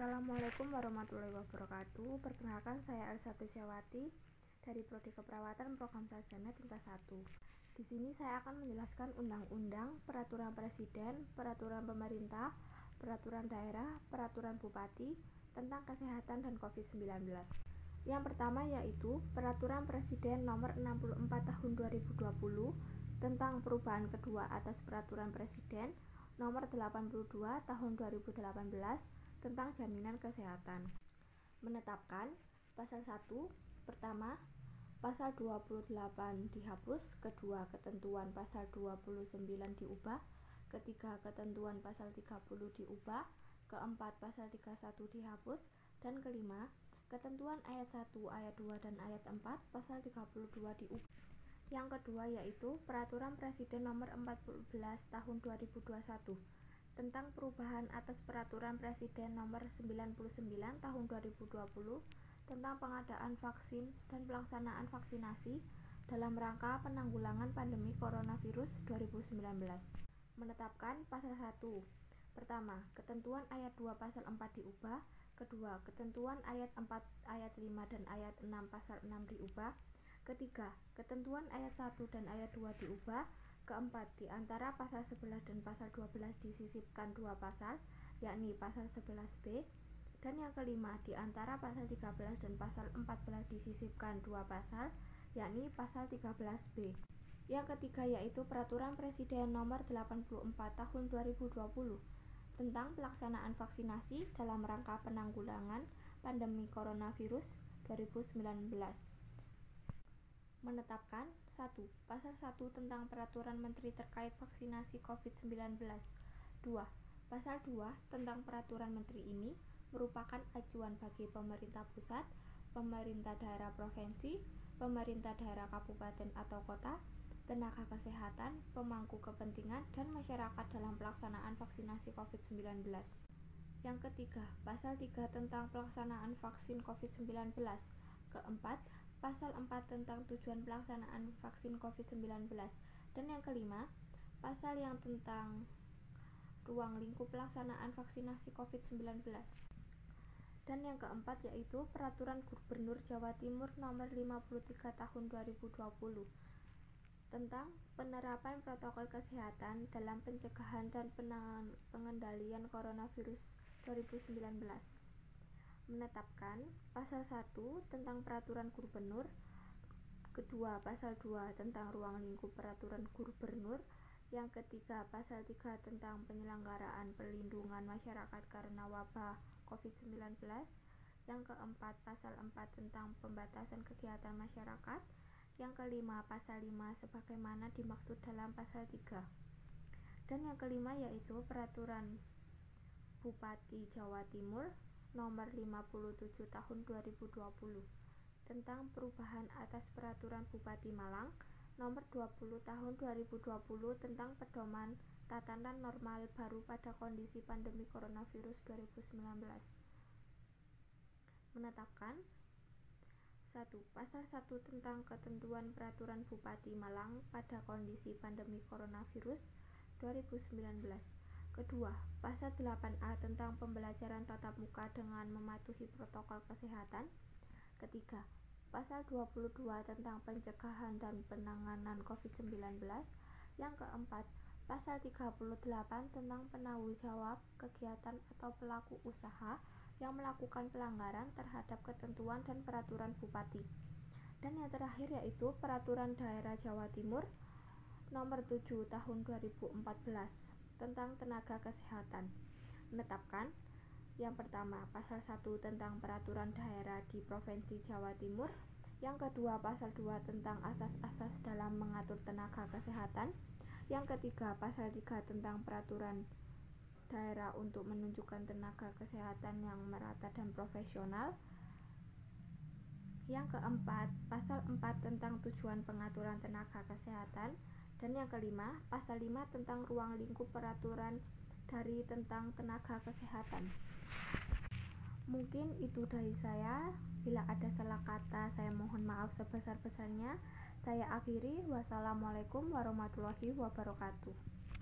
Assalamualaikum warahmatullahi wabarakatuh. Perkenalkan saya Elsa Besyawati dari Prodi Keperawatan Program Sarjana Tingkat 1. Di sini saya akan menjelaskan undang-undang, peraturan presiden, peraturan pemerintah, peraturan daerah, peraturan bupati tentang kesehatan dan COVID-19. Yang pertama yaitu Peraturan Presiden Nomor 64 Tahun 2020 tentang perubahan kedua atas Peraturan Presiden Nomor 82 Tahun 2018 tentang jaminan kesehatan. Menetapkan pasal 1 pertama pasal 28 dihapus, kedua ketentuan pasal 29 diubah, ketiga ketentuan pasal 30 diubah, keempat pasal 31 dihapus, dan kelima ketentuan ayat 1, ayat 2 dan ayat 4 pasal 32 diubah. Yang kedua yaitu Peraturan Presiden Nomor 14 Tahun 2021 tentang perubahan atas Peraturan Presiden Nomor 99 Tahun 2020 tentang pengadaan vaksin dan pelaksanaan vaksinasi dalam rangka penanggulangan pandemi coronavirus 2019. Menetapkan pasal 1. Pertama, ketentuan ayat 2 pasal 4 diubah. Kedua, ketentuan ayat 4 ayat 5 dan ayat 6 pasal 6 diubah. Ketiga, ketentuan ayat 1 dan ayat 2 diubah. Keempat, di antara pasal 11 dan pasal 12 disisipkan dua pasal, yakni pasal 11b, dan yang kelima, di antara pasal 13 dan pasal 14 disisipkan dua pasal, yakni pasal 13b. Yang ketiga yaitu Peraturan Presiden Nomor 84 Tahun 2020 tentang pelaksanaan vaksinasi dalam rangka penanggulangan pandemi coronavirus 2019 menetapkan 1. Pasal 1 tentang Peraturan Menteri terkait vaksinasi COVID-19 2. Pasal 2 tentang Peraturan Menteri ini merupakan acuan bagi pemerintah pusat, pemerintah daerah provinsi, pemerintah daerah kabupaten atau kota, tenaga kesehatan, pemangku kepentingan, dan masyarakat dalam pelaksanaan vaksinasi COVID-19. Yang ketiga, Pasal 3 tentang pelaksanaan vaksin COVID-19. Keempat, Pasal 4 tentang tujuan pelaksanaan vaksin COVID-19 dan yang kelima, pasal yang tentang ruang lingkup pelaksanaan vaksinasi COVID-19. Dan yang keempat yaitu Peraturan Gubernur Jawa Timur Nomor 53 Tahun 2020 tentang penerapan protokol kesehatan dalam pencegahan dan pengendalian coronavirus 2019 menetapkan pasal 1 tentang peraturan gubernur kedua pasal 2 tentang ruang lingkup peraturan gubernur yang ketiga pasal 3 tentang penyelenggaraan perlindungan masyarakat karena wabah COVID-19 yang keempat pasal 4 tentang pembatasan kegiatan masyarakat yang kelima pasal 5 sebagaimana dimaksud dalam pasal 3 dan yang kelima yaitu peraturan Bupati Jawa Timur Nomor 57 Tahun 2020 tentang perubahan atas Peraturan Bupati Malang Nomor 20 Tahun 2020 tentang pedoman tatanan normal baru pada kondisi pandemi coronavirus 2019 menetapkan 1. Pasal 1 tentang ketentuan peraturan Bupati Malang pada kondisi pandemi coronavirus 2019 Kedua, Pasal 8A tentang pembelajaran tatap muka dengan mematuhi protokol kesehatan. Ketiga, Pasal 22 tentang pencegahan dan penanganan COVID-19. Yang keempat, Pasal 38 tentang penanggung jawab kegiatan atau pelaku usaha yang melakukan pelanggaran terhadap ketentuan dan peraturan bupati. Dan yang terakhir yaitu Peraturan Daerah Jawa Timur Nomor 7 Tahun 2014 tentang tenaga kesehatan. Menetapkan yang pertama pasal 1 tentang peraturan daerah di Provinsi Jawa Timur. Yang kedua pasal 2 tentang asas-asas dalam mengatur tenaga kesehatan. Yang ketiga pasal 3 tentang peraturan daerah untuk menunjukkan tenaga kesehatan yang merata dan profesional. Yang keempat pasal 4 tentang tujuan pengaturan tenaga kesehatan dan yang kelima, pasal 5 tentang ruang lingkup peraturan dari tentang tenaga kesehatan. Mungkin itu dari saya. Bila ada salah kata, saya mohon maaf sebesar-besarnya. Saya akhiri. Wassalamualaikum warahmatullahi wabarakatuh.